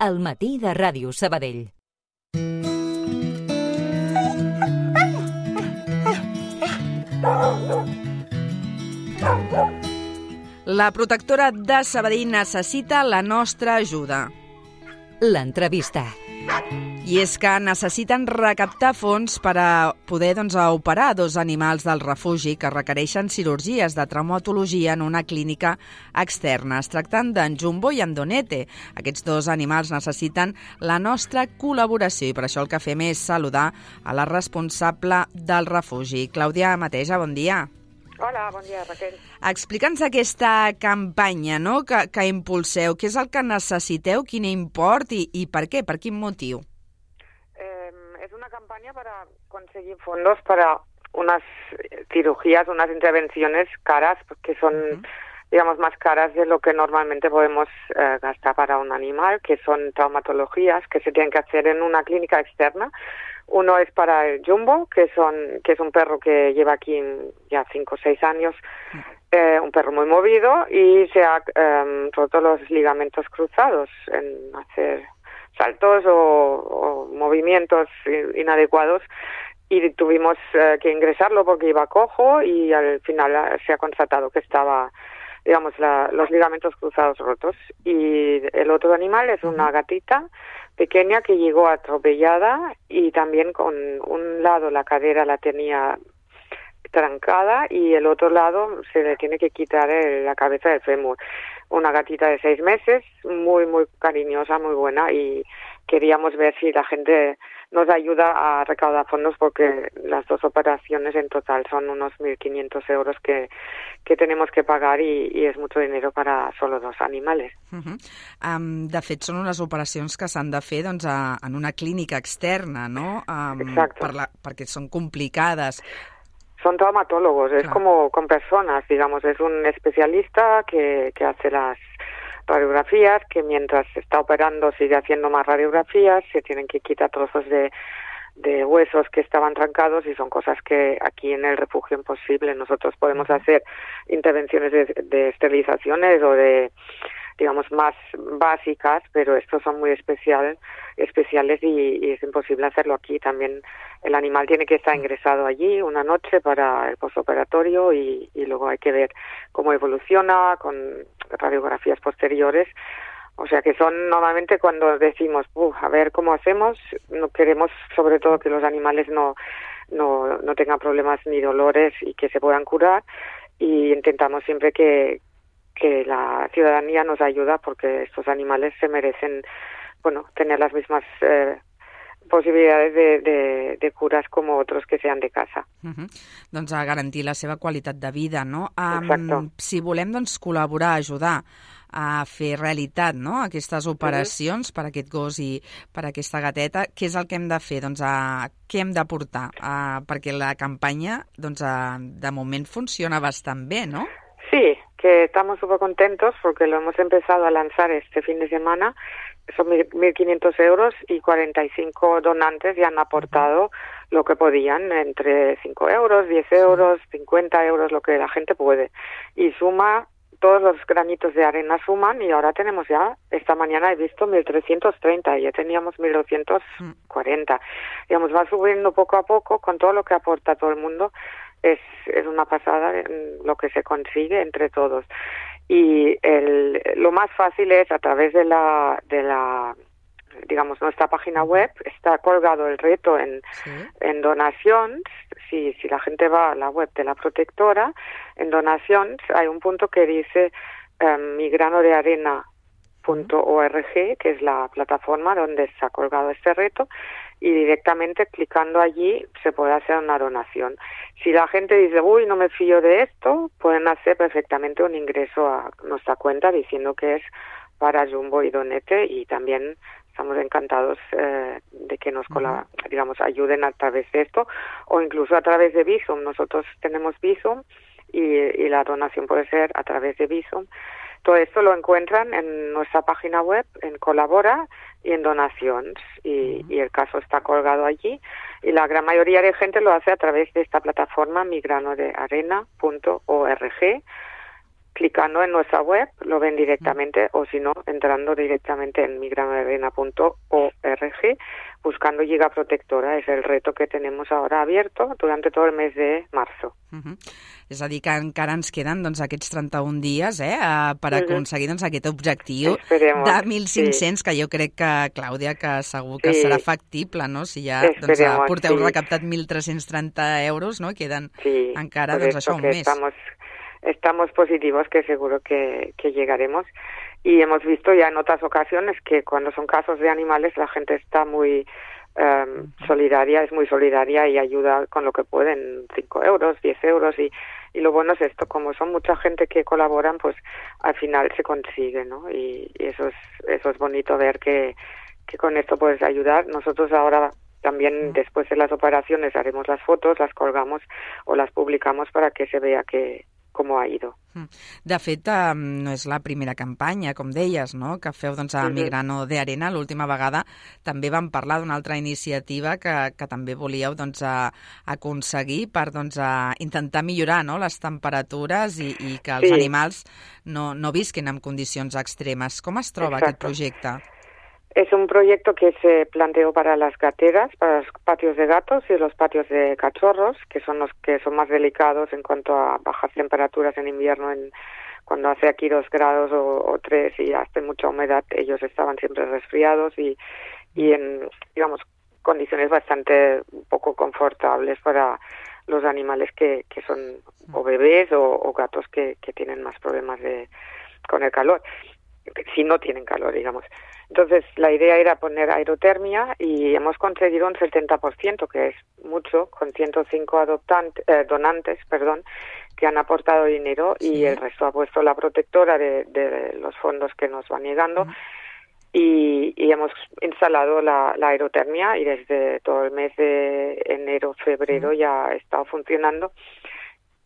al matí de Ràdio Sabadell. La protectora de Sabadell necessita la nostra ajuda. L'entrevista. I és que necessiten recaptar fons per a poder doncs, operar dos animals del refugi que requereixen cirurgies de traumatologia en una clínica externa. Es tracten d'en Jumbo i en Donete. Aquests dos animals necessiten la nostra col·laboració i per això el que fem és saludar a la responsable del refugi. Clàudia Mateja, bon dia. Hola, bon dia, Raquel. Explica'ns aquesta campanya no? que, que impulseu. Què és el que necessiteu, quin import i, i per què, per quin motiu? Eh, es una campaña para conseguir fondos para unas cirugías, unas intervenciones caras, que son, uh -huh. digamos, más caras de lo que normalmente podemos eh, gastar para un animal, que son traumatologías que se tienen que hacer en una clínica externa. Uno es para el Jumbo, que, son, que es un perro que lleva aquí ya cinco o seis años, eh, un perro muy movido y se ha eh, roto los ligamentos cruzados en hacer saltos o, o movimientos inadecuados y tuvimos eh, que ingresarlo porque iba cojo y al final eh, se ha constatado que estaba digamos la, los ligamentos cruzados rotos y el otro animal es una gatita pequeña que llegó atropellada y también con un lado la cadera la tenía trancada y el otro lado se le tiene que quitar el, la cabeza del fémur. Una gatita de seis meses, muy, muy cariñosa, muy buena y queríamos ver si la gente nos ayuda a recaudar fondos porque las dos operaciones en total son unos 1.500 euros que, que tenemos que pagar i, i és mucho dinero para solo dos animales. Uh -huh. um, de fet, són unes operacions que s'han de fer doncs, a, en una clínica externa, no? Um, Exacto. Per la, perquè són complicades. Son traumatólogos, es Claro. como con personas, digamos, es un especialista que, que hace las radiografías, que mientras se está operando sigue haciendo más radiografías, se tienen que quitar trozos de, de huesos que estaban trancados y son cosas que aquí en el refugio imposible. Nosotros podemos hacer intervenciones de, de esterilizaciones o de digamos más básicas, pero estos son muy especial, especiales y, y es imposible hacerlo aquí. También el animal tiene que estar ingresado allí una noche para el postoperatorio y, y luego hay que ver cómo evoluciona con radiografías posteriores. O sea que son normalmente cuando decimos, "Uf, a ver cómo hacemos, no queremos sobre todo que los animales no, no, no tengan problemas ni dolores y que se puedan curar y intentamos siempre que, que la ciudadanía nos ayuda porque estos animales se merecen, bueno, tener las mismas eh, posibilidades de, de, de curas como otros que sean de casa. Uh -huh. Doncs a garantir la seva qualitat de vida, no? Exacto. si volem doncs, col·laborar, ajudar a fer realitat no? aquestes operacions per a aquest gos i per aquesta gateta, què és el que hem de fer? Doncs a, què hem d'aportar? A, perquè la campanya doncs, a, de moment funciona bastant bé, no? Que estamos súper contentos porque lo hemos empezado a lanzar este fin de semana. Son 1.500 euros y 45 donantes ya han aportado lo que podían, entre 5 euros, 10 euros, 50 euros, lo que la gente puede. Y suma, todos los granitos de arena suman y ahora tenemos ya, esta mañana he visto 1.330 y ya teníamos 1.240. Digamos, va subiendo poco a poco con todo lo que aporta todo el mundo es, es una pasada lo que se consigue entre todos. Y el, lo más fácil es a través de la, de la digamos, nuestra página web, está colgado el reto en, Sí. en donaciones. Si, si la gente va a la web de la protectora, en donaciones hay un punto que dice eh, mi grano de arena .org, que es la plataforma donde se ha colgado este reto, y directamente clicando allí se puede hacer una donación. Si la gente dice, uy, no me fío de esto, pueden hacer perfectamente un ingreso a nuestra cuenta diciendo que es para Jumbo y Donete y también estamos encantados eh, de que nos cola- digamos ayuden a través de esto o incluso a través de Visum. Nosotros tenemos Visum y, y la donación puede ser a través de Visum. Todo esto lo encuentran en nuestra página web, en Colabora y en Donaciones, y, y el caso está colgado allí. Y la gran mayoría de gente lo hace a través de esta plataforma migranodearena.org clicando en nuestra web, lo ven directamente, o si no, entrando directamente en migranorena.org, buscando Giga Protectora. Es el reto que tenemos ahora abierto durante todo el mes de marzo. Uh -huh. És a dir, que encara ens queden doncs, aquests 31 dies eh, per aconseguir doncs, aquest objectiu Esperemos, de 1.500, sí. que jo crec que, Clàudia, que segur que sí. serà factible, no? Si ja doncs, porteu sí. recaptat 1.330 euros, no? Queden sí, encara doncs, això un mes. Estamos estamos positivos que seguro que, que llegaremos. Y hemos visto ya en otras ocasiones que cuando son casos de animales la gente está muy um, solidaria, es muy solidaria y ayuda con lo que pueden, 5 euros, 10 euros y, y lo bueno es esto, como son mucha gente que colaboran, pues al final se consigue, ¿no? Y, y eso es eso es bonito ver que, que con esto puedes ayudar. Nosotros ahora también después de las operaciones haremos las fotos, las colgamos o las publicamos para que se vea que, com ha ido. De fet, no és la primera campanya, com deies, no? que feu doncs, a Migrano de Arena. L'última vegada també vam parlar d'una altra iniciativa que, que també volíeu doncs, a, aconseguir per doncs, a intentar millorar no? les temperatures i, i que els sí. animals no, no visquin en condicions extremes. Com es troba Exacto. aquest projecte? Es un proyecto que se planteó para las gateras, para los patios de gatos y los patios de cachorros, que son los que son más delicados en cuanto a bajas temperaturas en invierno, en, cuando hace aquí dos grados o, o tres y hace mucha humedad, ellos estaban siempre resfriados y, en, digamos, condiciones bastante poco confortables para los animales que, que son o bebés o, o gatos que, que tienen más problemas de, con el calor, si no tienen calor, digamos. Entonces, la idea era poner aerotermia y hemos conseguido un 70%, que es mucho, con 105 adoptantes, eh, donantes perdón, que han aportado dinero sí. y el resto ha puesto la protectora de, de los fondos que nos van llegando. Uh -huh. Y, y, hemos instalado la, la, aerotermia y desde todo el mes de enero, febrero uh -huh. ya ha estado funcionando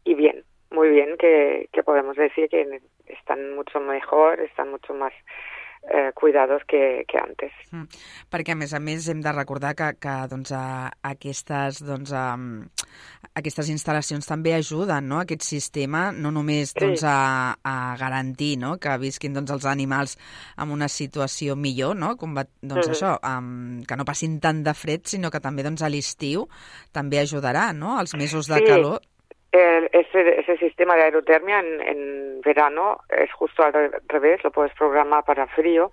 y bien, muy bien, que, que podemos decir que están mucho mejor, están mucho más eh, cuidados que, que antes. Mm. Perquè, a més a més, hem de recordar que, que doncs, a, aquestes, doncs, a, aquestes instal·lacions també ajuden no? aquest sistema, no només sí. doncs, a, a garantir no? que visquin doncs, els animals en una situació millor, no? com va, doncs, uh -huh. això, um, que no passin tant de fred, sinó que també doncs, a l'estiu també ajudarà, no? els mesos de sí. calor el, ese, ese sistema de aerotermia en, en verano es justo al revés, lo puedes programar para frío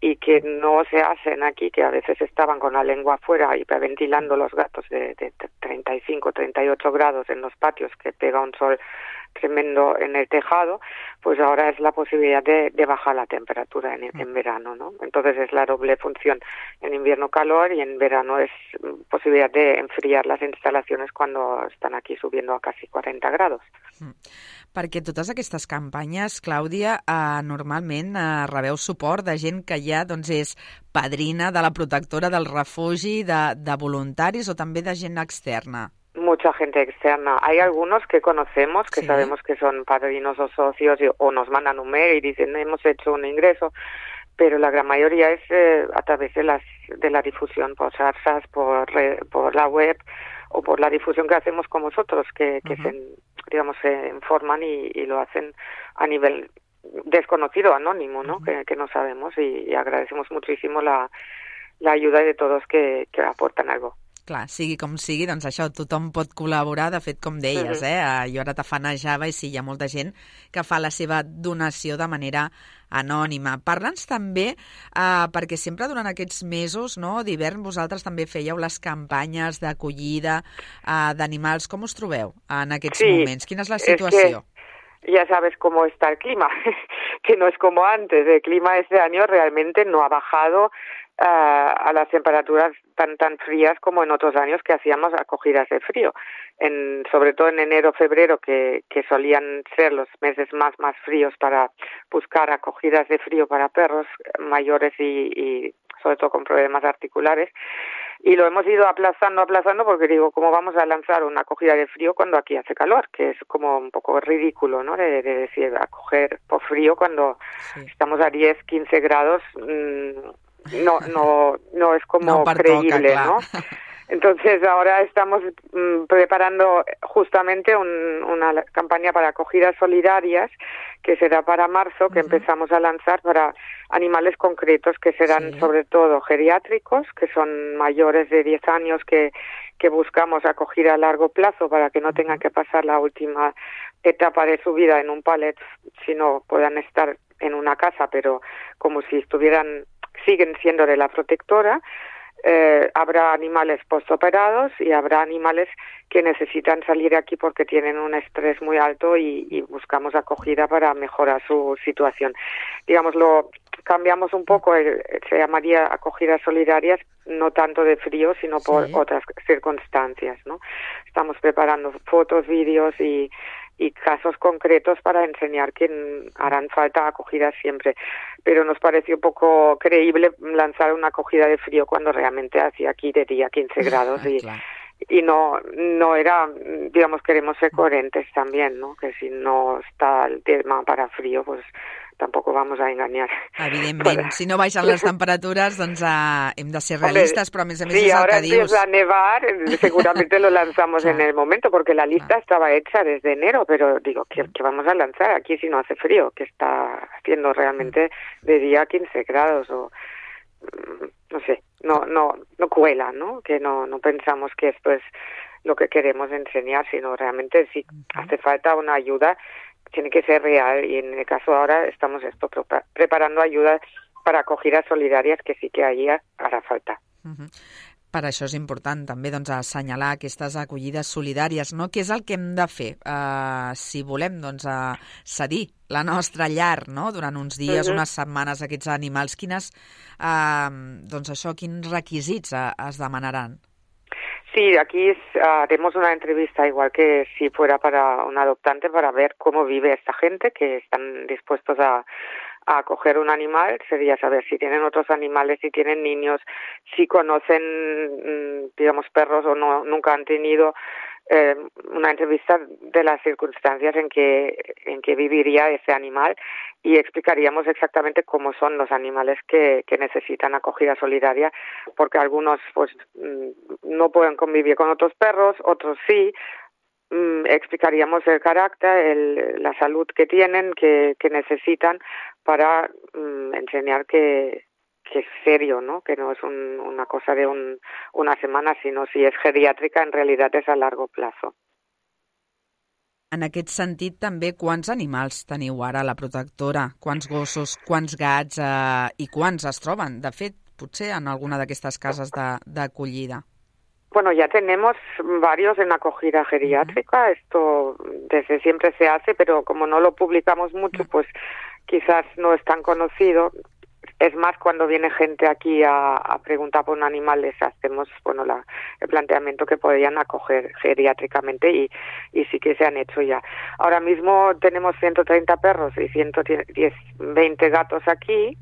y que no se hacen aquí, que a veces estaban con la lengua afuera hiperventilando los gatos de, de 35, 38 grados en los patios que pega un sol tremendo en el tejado, pues ahora es la posibilidad de, de bajar la temperatura en, en, verano, ¿no? Entonces es la doble función, en invierno calor y en verano es posibilidad de enfriar las instalaciones cuando están aquí subiendo a casi 40 grados. Mm. Perquè totes aquestes campanyes, Clàudia, eh, normalment eh, rebeu suport de gent que ja doncs, és padrina de la protectora del refugi, de, de voluntaris o també de gent externa. Mucha gente externa. Hay algunos que conocemos, que sí. sabemos que son padrinos o socios y, o nos mandan un mail y dicen hemos hecho un ingreso, pero la gran mayoría es eh, a través de las de la difusión por SARSAS, por por la web o por la difusión que hacemos con vosotros, que, que uh -huh. se, digamos se informan y, y, lo hacen a nivel desconocido, anónimo, ¿no? Uh -huh. que, que, no sabemos y, y agradecemos muchísimo la, la ayuda de todos que, que aportan algo. Clar, sigui com sigui, doncs això, tothom pot col·laborar, de fet, com deies, uh -huh. eh? Jo ara t'afanejava i sí, hi ha molta gent que fa la seva donació de manera anònima. Parla'ns també, eh, perquè sempre durant aquests mesos no, d'hivern vosaltres també fèieu les campanyes d'acollida eh, d'animals. Com us trobeu en aquests sí, moments? Quina és la situació? Es que ya sabes cómo está el clima, que no es como antes. El clima este año realmente no ha bajado a las temperaturas tan tan frías como en otros años que hacíamos acogidas de frío. En, sobre todo en enero, febrero, que, que solían ser los meses más más fríos para buscar acogidas de frío para perros mayores y, y sobre todo con problemas articulares. Y lo hemos ido aplazando, aplazando, porque digo, ¿cómo vamos a lanzar una acogida de frío cuando aquí hace calor? Que es como un poco ridículo, ¿no? De, de decir, acoger por frío cuando sí. estamos a 10, 15 grados. Mmm, no, no, no es como no creíble, ¿no? Entonces ahora estamos mm, preparando justamente un, una campaña para acogidas solidarias que será para marzo, que empezamos a lanzar para animales concretos que serán sobre todo geriátricos, que son mayores de 10 años que, que buscamos acoger a largo plazo para que no tengan que pasar la última etapa de su vida en un palet, sino puedan estar en una casa, pero como si estuvieran, siguen siendo de la protectora eh, habrá animales postoperados y habrá animales que necesitan salir aquí porque tienen un estrés muy alto y, y, buscamos acogida para mejorar su situación. Digamos, lo cambiamos un poco, eh, se llamaría acogidas solidarias, no tanto de frío, sino por sí. otras circunstancias, ¿no? Estamos preparando fotos, vídeos y y casos concretos para enseñar que harán falta acogidas siempre. Pero nos pareció poco creíble lanzar una acogida de frío cuando realmente hacía aquí de día 15 grados y, claro. Y no, no era, digamos, queremos ser coherentes también, ¿no? Que si no está el tema para frío, pues tampoc vamos a enganyar. Evidentment, si no baixen les temperatures, doncs uh, hem de ser realistes, però a més a més sí, és el que dius. Sí, ahora empieza a nevar, eh, seguramente lo lanzamos en el momento, porque la lista estaba hecha desde enero, pero digo, ¿qué, ¿qué, vamos a lanzar aquí si no hace frío? Que está haciendo realmente de día 15 grados o mm, no sé, no, no, no cuela, ¿no? Que no, no pensamos que esto es lo que queremos enseñar, sino realmente si hace falta una ayuda tiene que ser real y en el caso ahora estamos esto preparando ayudas para acogidas solidàries que sí que ahir harà falta. Uh -huh. Per això és important també doncs, assenyalar aquestes acollides solidàries, no? Què és el que hem de fer uh, si volem doncs, uh, cedir la nostra llar no? durant uns dies, uh -huh. unes setmanes, a aquests animals? Quines, uh, doncs això, quins requisits uh, es demanaran? Sí, aquí es, haremos una entrevista igual que si fuera para un adoptante para ver cómo vive esta gente que están dispuestos a, a acoger un animal sería saber si tienen otros animales, si tienen niños, si conocen, digamos, perros o no, nunca han tenido eh, una entrevista de las circunstancias en que, en que viviría ese animal y explicaríamos exactamente cómo son los animales que, que necesitan acogida solidaria, porque algunos pues no pueden convivir con otros perros, otros sí, explicaríamos el carácter, el, la salud que tienen, que, que necesitan para mm, enseñar que, que es serio, ¿no? que no es un, una cosa de un, una semana, sino si és geriàtrica, en realitat és a largo plazo. En aquest sentit, també, quants animals teniu ara a la protectora? Quants gossos, quants gats eh, i quants es troben? De fet, potser en alguna d'aquestes cases d'acollida. Bueno, ya tenemos varios en acogida geriátrica. Esto desde siempre se hace, pero como no lo publicamos mucho, pues quizás no es tan conocido. Es más, cuando viene gente aquí a, a preguntar por un animal, les hacemos bueno, la, el planteamiento que podrían acoger geriátricamente y, y sí que se han hecho ya. Ahora mismo tenemos 130 perros y 110, 20 gatos aquí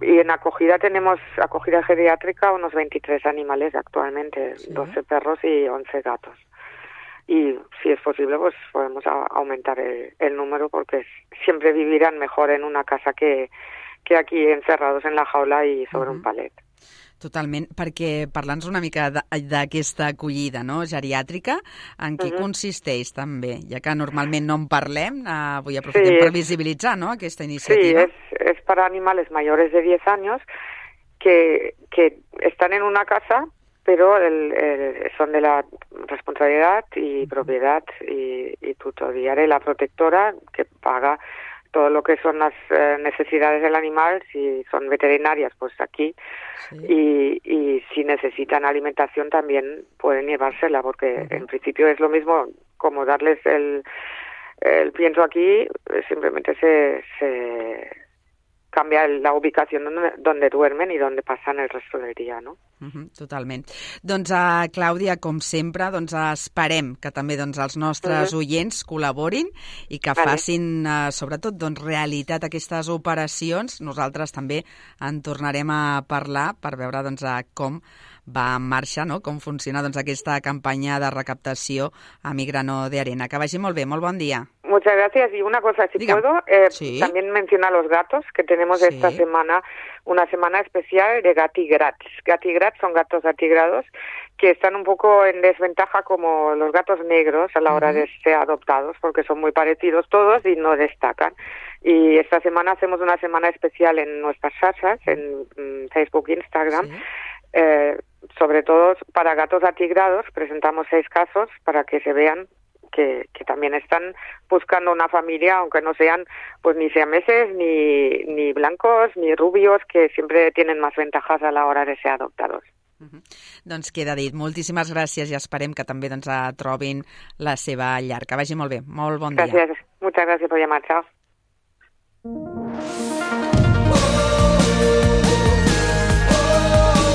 y en acogida tenemos acogida geriátrica unos 23 animales actualmente, sí. 12 perros y 11 gatos. Y si es posible, pues podemos a, aumentar el, el número porque siempre vivirán mejor en una casa que, que aquí encerrados en la jaula i sobre uh -huh. un palet. Totalment, perquè parla'ns una mica d'aquesta acollida no? geriàtrica, en què uh -huh. consisteix també? Ja que normalment no en parlem, eh, vull aprofitar sí, per visibilitzar no? aquesta iniciativa. Sí, es, es para animales mayores de 10 años que, que están en una casa pero el, el, son de la responsabilidad y propiedad y, y tutoría de la protectora que paga todo lo que son las eh, necesidades del animal, si son veterinarias, pues aquí, sí. y, y, si necesitan alimentación también pueden llevársela, porque uh -huh. en principio es lo mismo como darles el, el pienso aquí, simplemente se, se cambia la ubicación donde, donde duermen y donde pasan el resto del día, no? Uh -huh, totalment. Doncs, uh, Clàudia, com sempre, doncs, esperem que també doncs, els nostres uh -huh. oients col·laborin i que vale. facin, uh, sobretot, doncs, realitat aquestes operacions. Nosaltres també en tornarem a parlar per veure doncs, uh, com va en marxa, no? com funciona doncs, aquesta campanya de recaptació a Migrano de Arena. Que vagi molt bé, molt bon dia. Muchas gracias. Y una cosa, si Diga. puedo, eh, Sí. también menciona a los gatos, que tenemos Sí. esta semana una semana especial de gatigrats. Gatigrats son gatos atigrados que están un poco en desventaja como los gatos negros a la hora de ser adoptados, porque son muy parecidos todos y no destacan. Y esta semana hacemos una semana especial en nuestras casas, en mm, Facebook e Instagram, Sí. eh, sobre todo para gatos atigrados, presentamos seis casos para que se vean que, que también están buscando una familia, aunque no sean pues ni siameses, ni, ni blancos, ni rubios, que siempre tienen más ventajas a la hora de ser adoptados. Doncs queda dit. Moltíssimes gràcies i esperem que també doncs, trobin la seva llar. Que vagi molt bé. Molt bon dia. Gracias, muchas gracias por llamar, chao.